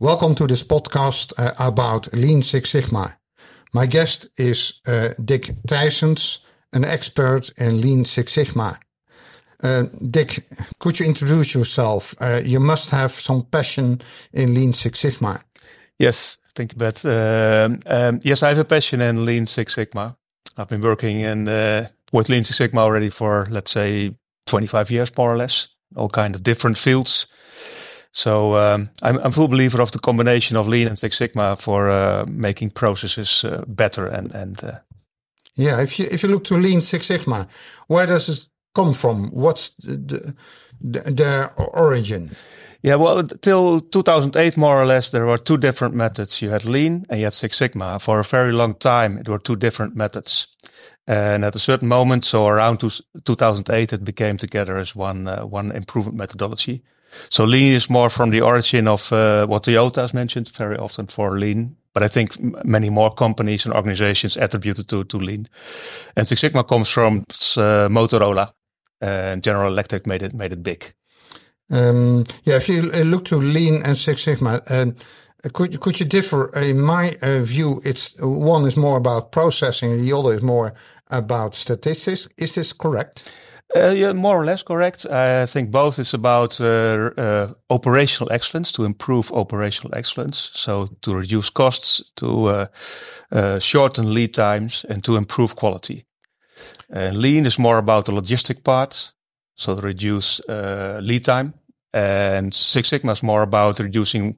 Welcome to this podcast uh, about Lean Six Sigma. My guest is uh, Dick Theisens, an expert in Lean Six Sigma. Uh, Dick, could you introduce yourself? Uh, you must have some passion in Lean Six Sigma. Yes, thank you, Beth. Um, um, yes, I have a passion in Lean Six Sigma. I've been working in uh, with Lean Six Sigma already for, let's say, 25 years, more or less, all kind of different fields. So um, I'm, I'm a full believer of the combination of Lean and Six Sigma for uh, making processes uh, better and and. Uh, yeah, if you if you look to Lean Six Sigma, where does it come from? What's the the, the origin? Yeah, well, till 2008, more or less, there were two different methods. You had Lean and you had Six Sigma. For a very long time, it were two different methods. And at a certain moment, so around 2008, it became together as one uh, one improvement methodology. So lean is more from the origin of uh, what Toyota has mentioned very often for lean. But I think many more companies and organizations attributed to, to lean. And Six Sigma comes from uh, Motorola. And General Electric made it made it big. Um, yeah, if you look to lean and Six Sigma, um, could could you differ? In my uh, view, it's one is more about processing, the other is more about statistics. Is this correct? Uh, yeah, more or less correct. I think both is about uh, uh, operational excellence to improve operational excellence. So to reduce costs, to uh, uh, shorten lead times, and to improve quality. And lean is more about the logistic part, so to reduce uh, lead time. And Six Sigma is more about reducing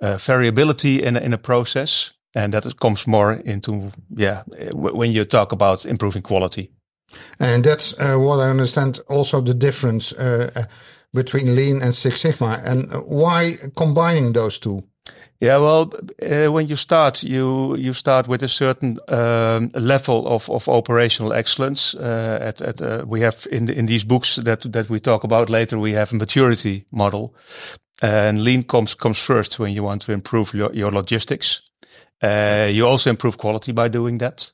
variability in in a process, and that comes more into yeah when you talk about improving quality. And that's uh, what I understand also the difference uh, uh between Lean and Six Sigma. And why combining those two? Yeah, well, uh, when you start, you you start with a certain um, level of, of operational excellence. Uh, at at uh, we have in the, in these books that that we talk about later, we have a maturity model, and lean comes comes first when you want to improve your, your logistics. Uh, you also improve quality by doing that.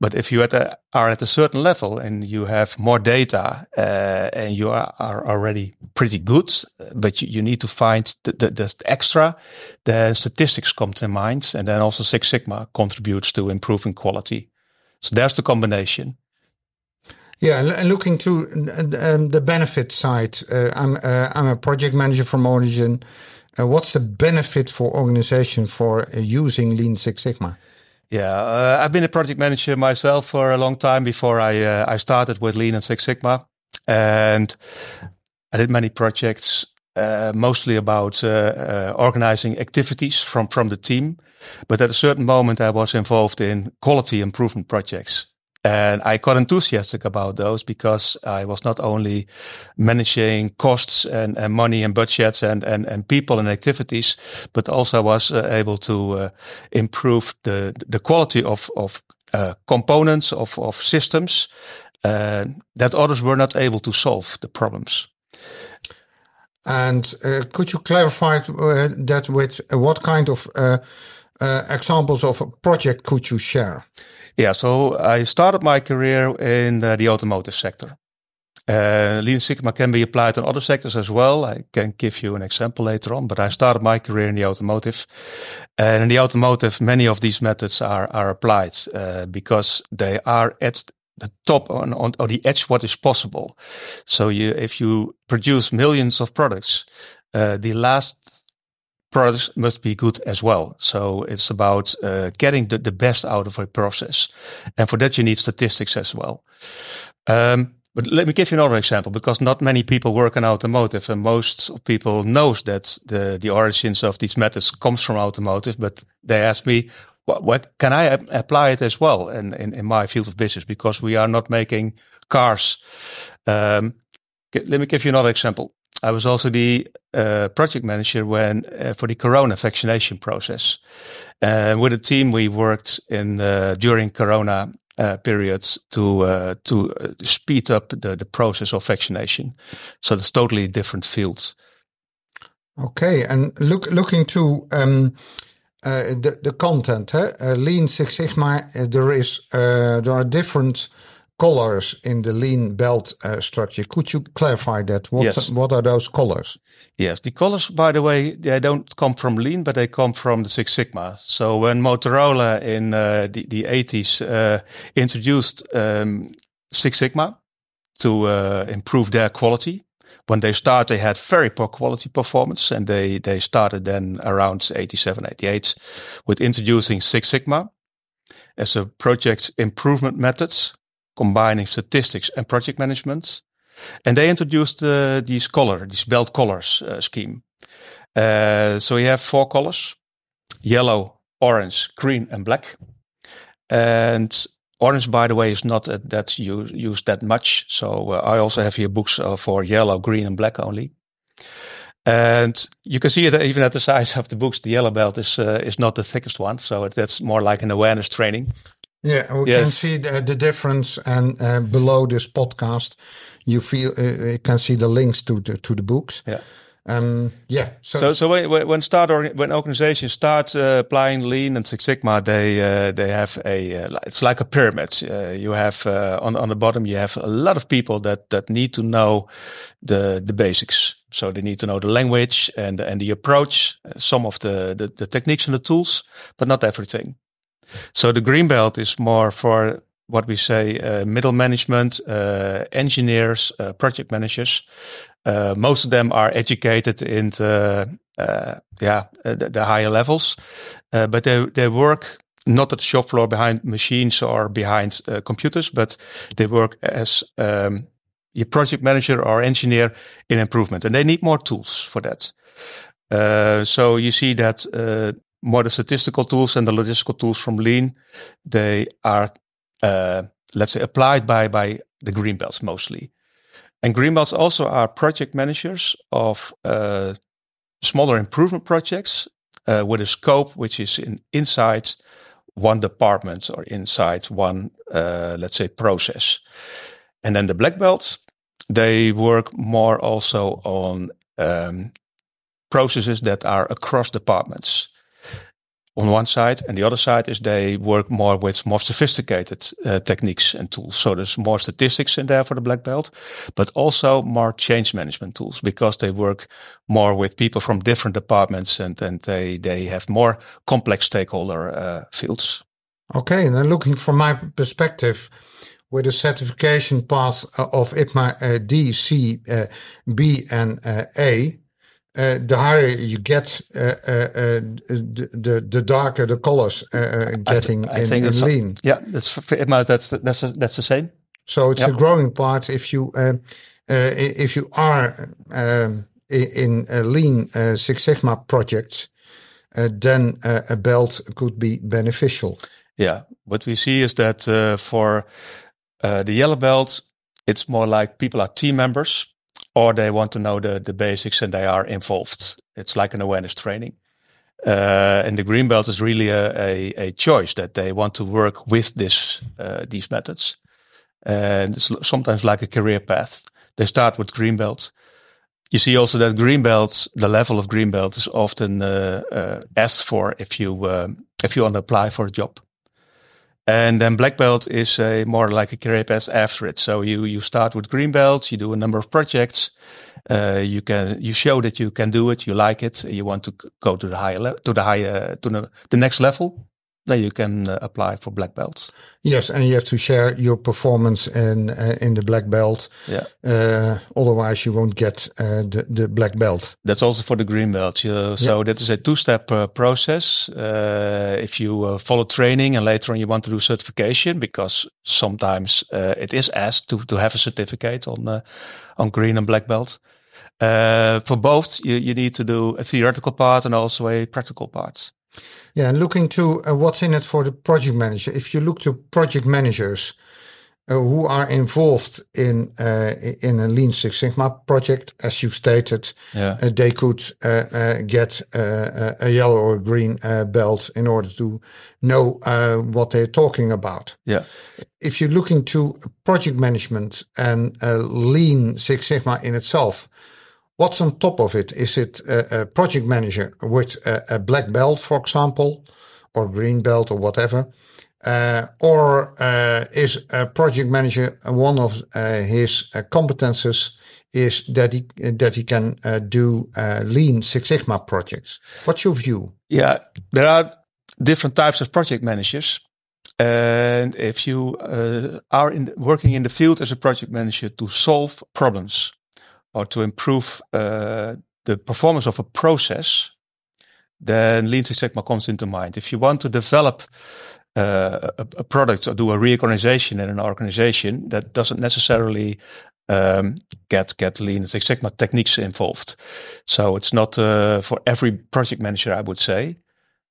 But if you at a, are at a certain level and you have more data uh, and you are, are, already pretty good, but you, you need to find the, the, the, extra, the statistics come to mind. And then also Six Sigma contributes to improving quality. So there's the combination. Yeah, and looking to um, the benefit side, uh, I'm uh, I'm a project manager from Origin. Uh, what's the benefit for organization for uh, using Lean Six Sigma? Yeah, uh, I've been a project manager myself for a long time before I uh, I started with Lean and Six Sigma, and I did many projects, uh, mostly about uh, uh, organizing activities from from the team. But at a certain moment, I was involved in quality improvement projects, and I got enthusiastic about those because I was not only managing costs and, and money and budgets and, and, and people and activities, but also was uh, able to uh, improve the, the quality of, of uh, components, of, of systems uh, that others were not able to solve the problems. And uh, could you clarify uh, that with what kind of examples of a project could you share? Yeah, so I started my career in uh, the automotive sector. Uh, Lean Sigma can be applied in other sectors as well. I can give you an example later on, but I started my career in the automotive. And in the automotive, many of these methods are, are applied uh, because they are at the top on, on, on the edge what is possible. So you, if you produce millions of products, uh, the last products must be good as well. So it's about uh, getting the, the best out of a process. And for that, you need statistics as well. Um, but let me give you another example because not many people work in automotive and most people knows that the, the origins of these methods comes from automotive, but they ask me, what, what can I apply it as well in, in, in, my field of business? Because we are not making cars. Um, let me give you another example. I was also the uh, project manager when uh, for the Corona vaccination process. Uh, with a team, we worked in uh, during Corona uh, periods to uh, to speed up the, the process of vaccination. So it's totally different fields. Okay, and look looking to um, the the content, huh? Lean Six Sigma. there is there are different colors in the lean belt uh, structure. Could you clarify that? What, Yes. what are those colors? Yes, the colors, by the way, they don't come from Lean, but they come from the Six Sigma. So when Motorola in uh, the, the 80s uh, introduced um, Six Sigma to uh, improve their quality, when they started, they had very poor quality performance, and they, they started then around 87, 88 with introducing Six Sigma as a project improvement methods, combining statistics and project management. And they introduced uh, these color, these belt colors uh, scheme. Uh, so you have four colors: yellow, orange, green, and black. And orange, by the way, is not uh, that you use that much. So uh, I also have here books uh, for yellow, green, and black only. And you can see it even at the size of the books. The yellow belt is uh, is not the thickest one, so that's more like an awareness training. Yeah, we can see the, the difference, and uh, below this podcast, you feel uh, you can see the links to the to the books. Yeah. Um, yeah. So, So, so when, when- start or when organizations start uh, applying Lean and Six Sigma, they uh, they have a uh, it's like a pyramid. Uh, you have uh, on on the bottom you have a lot of people that that need to know the the basics. So they need to know the language and and the approach, uh, some of the, the the techniques and the tools, but not everything. So the green belt is more for what we say uh, middle management, uh, engineers, uh, project managers. Uh, most of them are educated in the, uh, yeah uh, the, the higher levels, but they they work not at the shop floor behind machines or behind computers, but they work as um, a project manager or engineer in improvement, and they need more tools for that. So you see that more the statistical tools and the logistical tools from Lean, they are uh, let's say applied by by the green belts mostly. And green belts also are project managers of uh, smaller improvement projects uh, with a scope which is in, inside one department or inside one, uh, let's say, process. And then the black belts, they work more also on um, processes that are across departments on one side, and the other side is they work more with more sophisticated uh, techniques and tools. So there's more statistics in there for the black belt, but also more change management tools because they work more with people from different departments and and they they have more complex stakeholder uh, fields. okay, and then looking from my perspective, with the certification path uh, of IPMA uh, D, C, B, and uh, A. Uh, the higher you get, uh, uh, the, the the darker the colors uh, uh, getting I in, think in that's lean. Yeah, that's that's that's that's the same. So it's Yep. a growing part. If you uh, uh, if you are um, i- in uh, lean uh, Six Sigma projects, uh, then uh, a belt could be beneficial. Yeah, what we see is that uh, for uh, the yellow belt, it's more like people are team members or they want to know the, the basics and they are involved. It's like an awareness training. Uh, and the green belt is really a, a, a choice that they want to work with this uh, these methods. And it's sometimes like a career path. They start with green belt. You see also that green belts, the level of green belt is often uh, uh, asked for if you um, if you want to apply for a job. And then black belt is a more like a career path after it. So you you start with green belts, you do a number of projects, uh, you can you show that you can do it, you like it, you want to go to the higher le- to the higher to the, the next level. Then you can uh, apply for black belts. Yes, and you have to share your performance in uh, in the black belt. Yeah. Uh, otherwise, you won't get uh, the the black belt. That's also for the green belt. So that is a two-step uh, process. Uh, if you uh, follow training and later on you want to do certification, because sometimes uh, it is asked to to have a certificate on uh, on green and black belt. Uh, for both, you, you need to do a theoretical part and also a practical part. Yeah, and looking to uh, what's in it for the project manager. If you look to project managers uh, who are involved in uh, in a Lean Six Sigma project, as you stated, Yeah. uh, they could uh, uh, get uh, a yellow or green uh, belt in order to know uh, what they're talking about. Yeah. If you're looking to project management and uh, Lean Six Sigma in itself, what's on top of it? Is it a, a project manager with a, a black belt, for example, or green belt or whatever? Uh, or uh, is a project manager one of uh, his uh, competences is that he that he can uh, do uh, Lean Six Sigma projects? What's your view? Yeah, there are different types of project managers. And if you are in, working in the field as a project manager to solve problems or to improve the performance of a process, then Lean Six Sigma comes into mind. If you want to develop uh, a, a, product or do a reorganization in an organization, that doesn't necessarily um, get get Lean Six Sigma techniques involved. So it's not uh, for every project manager, I would say.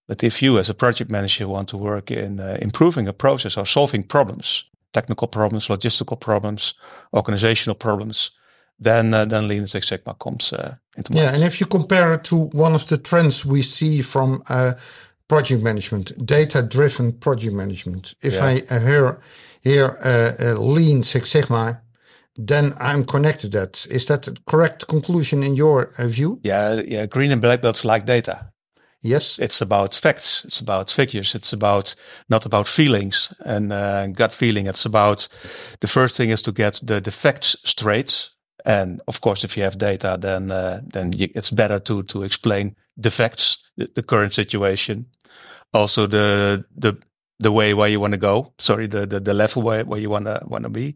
But if you, as a project manager, want to work in uh, improving a process or solving problems, technical problems, logistical problems, organizational problems, then uh, then Lean Six Sigma comes uh, into mind. Yeah, and if you compare it to one of the trends we see from uh, project management, data-driven project management. If yeah. I uh, hear uh, uh, Lean Six Sigma, then I'm connected. That is that the correct conclusion in your view? Yeah, yeah. Green and black belts like data. Yes, it's about facts. It's about figures. It's about not about feelings and gut feeling. It's about the first thing is to get the, the facts straight and of course, if you have data, then uh, then you, it's better to to explain the facts, the, the, current situation, also the the the way where you want to go. Sorry, the the, the level where, where you want to want to be,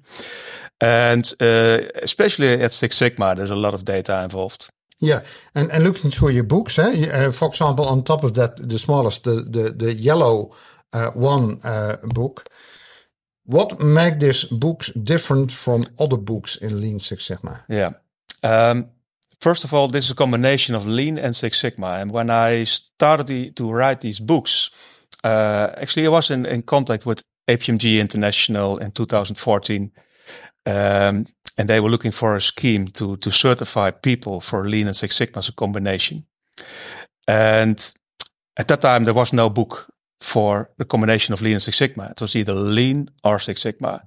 and uh, especially at Six Sigma, there's a lot of data involved. Yeah, and and looking through your books, eh, uh, for example, on top of that, the smallest, the the the yellow uh, one uh, book what make these books different from other books in Lean Six Sigma? Yeah. Um, first of all, this is a combination of Lean and Six Sigma. And when I started the, to write these books, uh, actually, I was in, in contact with APMG International in 2014. Um, and they were looking for a scheme to, to certify people for Lean and Six Sigma as a combination. And at that time, there was no book for the combination of Lean and Six Sigma. It was either Lean or Six Sigma.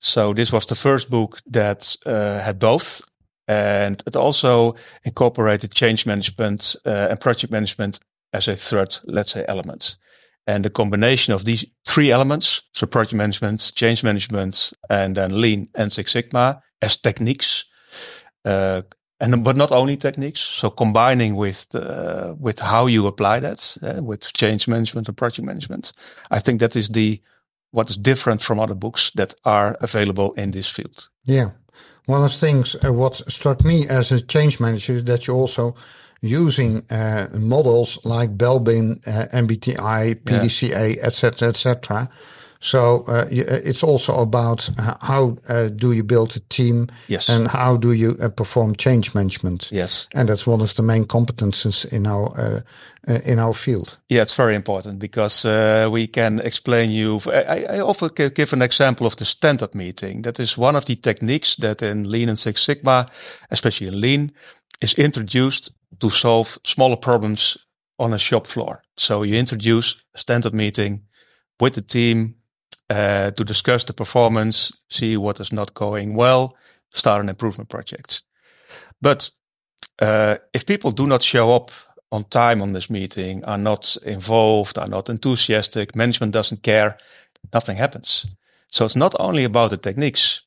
So this was the first book that uh, had both. And it also incorporated change management uh, and project management as a third, let's say, element. And the combination of these three elements, so project management, change management, and then Lean and Six Sigma as techniques, uh, and but not only techniques. So combining with uh, with how you apply that uh, with change management and project management, I think that is the what is different from other books that are available in this field. Yeah, one of the things uh, what struck me as a change manager is that you also using uh, models like Belbin, uh, MBTI, PDCA, etc., etc so uh, uh, it's also about uh, how uh, do you build a team yes. and how do you uh, perform change management. Yes, and that's one of the main competences in our uh, in our field. Yeah, it's very important because we can explain you. I, I often give an example of the stand-up meeting. That is one of the techniques that in Lean and Six Sigma, especially in Lean, is introduced to solve smaller problems on a shop floor. So you introduce a stand-up meeting with the team uh, to discuss the performance, see what is not going well, start an improvement project. But uh, if people do not show up on time on this meeting, are not involved, are not enthusiastic, management doesn't care, nothing happens. So it's not only about the techniques.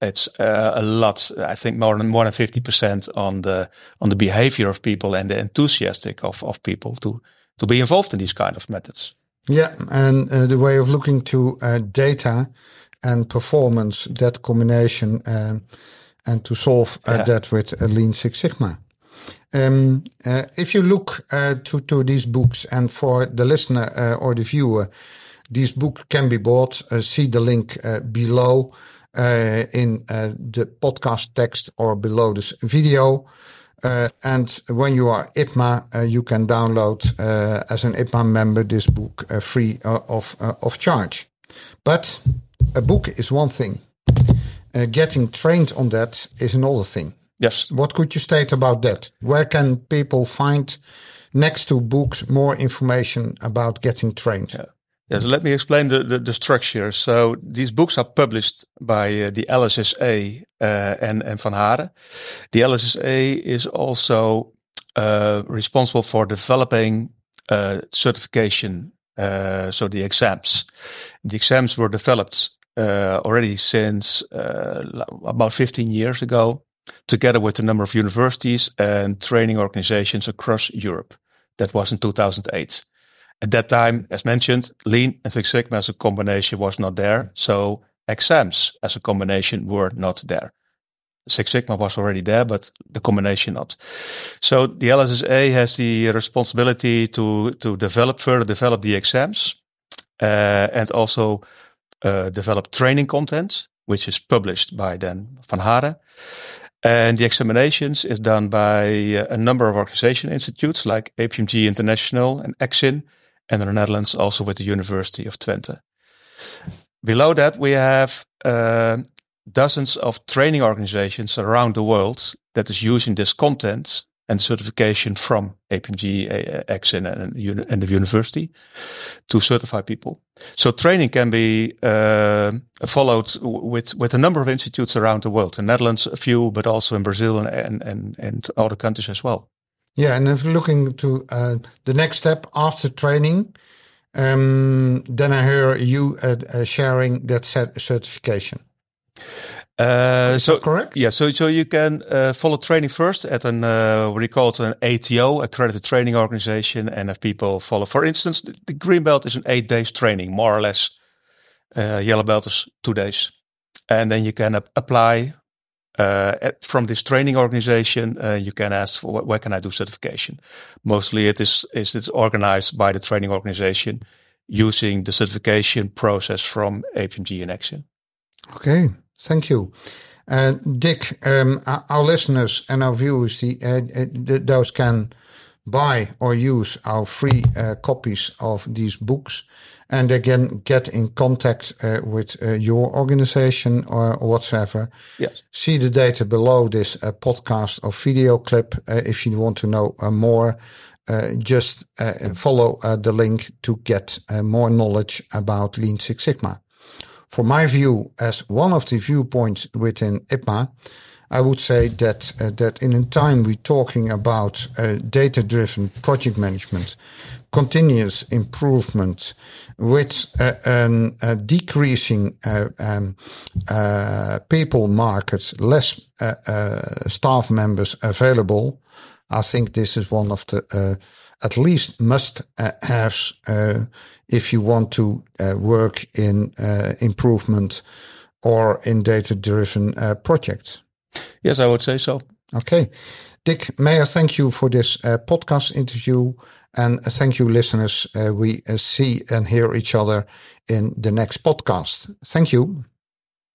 It's uh, a lot. I think more than more than fifty percent on the on the behavior of people and the enthusiastic of of people to to be involved in these kind of methods. Yeah, and uh, the way of looking to uh, data and performance, that combination, um, and to solve uh, yeah. that with Lean Six Sigma. Um, uh, if you look uh, to to these books, and for the listener uh, or the viewer, these books can be bought. see the link below in the podcast text or below this video. Uh, and when you are IPMA, uh, you can download uh, as an IPMA member this book uh, free of of charge. But a book is one thing. getting trained on that is another thing. Yes. What could you state about that? Where can people find next to books more information about getting trained? Yeah. So let me explain the, the, the structure. So these books are published by uh, the LSSA uh, and, and Van Haren. The LSSA is also uh, responsible for developing uh, certification uh, so the exams. The exams were developed uh, already since about 15 years ago, together with a number of universities and training organizations across Europe. That was in 2008. At that time, as mentioned, Lean and Six Sigma as a combination was not there. So exams as a combination were not there. Six Sigma was already there, but the combination not. So the LSSA has the responsibility to to develop further develop the exams uh, and also uh, develop training content, which is published by then Van Haren. And the examinations is done by uh, a number of organization institutes like APMG International and EXIN, and the Netherlands also with the University of Twente. Below that, we have uh, dozens of training organizations around the world that is using this content and certification from APMG, EXIN, and, and the university to certify people. So training can be uh, followed with with a number of institutes around the world. In Netherlands, a few, but also in Brazil and and, and other countries as well. Yeah, and if looking to uh, the next step after training, um, then I hear you uh, uh sharing that certification. Uh, so correct. Yeah. So so you can uh, follow training first at an uh, what we call it an ATO, accredited training organization, and have people follow. For instance, the, green belt is an eight days training, more or less. Uh, yellow belt is two days, and then you can apply uh, at, from this training organization. Uh, you can ask for where can I do certification. Mostly, it is is it's organized by the training organization using the certification process from APMG and EXIN. Okay. Thank you. Uh, Dick, um, our listeners and our viewers, the, uh, uh those can buy or use our free uh, copies of these books and again get in contact uh, with uh, your organization or whatsoever. Yes. See the data below this uh, podcast or video clip uh, if you want to know uh, more. just follow the link to get more knowledge about Lean Six Sigma. For my view, as one of the viewpoints within IPMA, I would say that uh, that in a time we're talking about uh, data-driven project management, continuous improvement, with uh, an, a decreasing uh, um, uh, people market, less uh, staff members available. I think this is one of the at least must haves if you want to work in improvement or in data driven uh, projects. Yes, I would say so. Okay. Dick, may I thank you for this uh, podcast interview and thank you, listeners. Uh, we uh, see and hear each other in the next podcast. Thank you.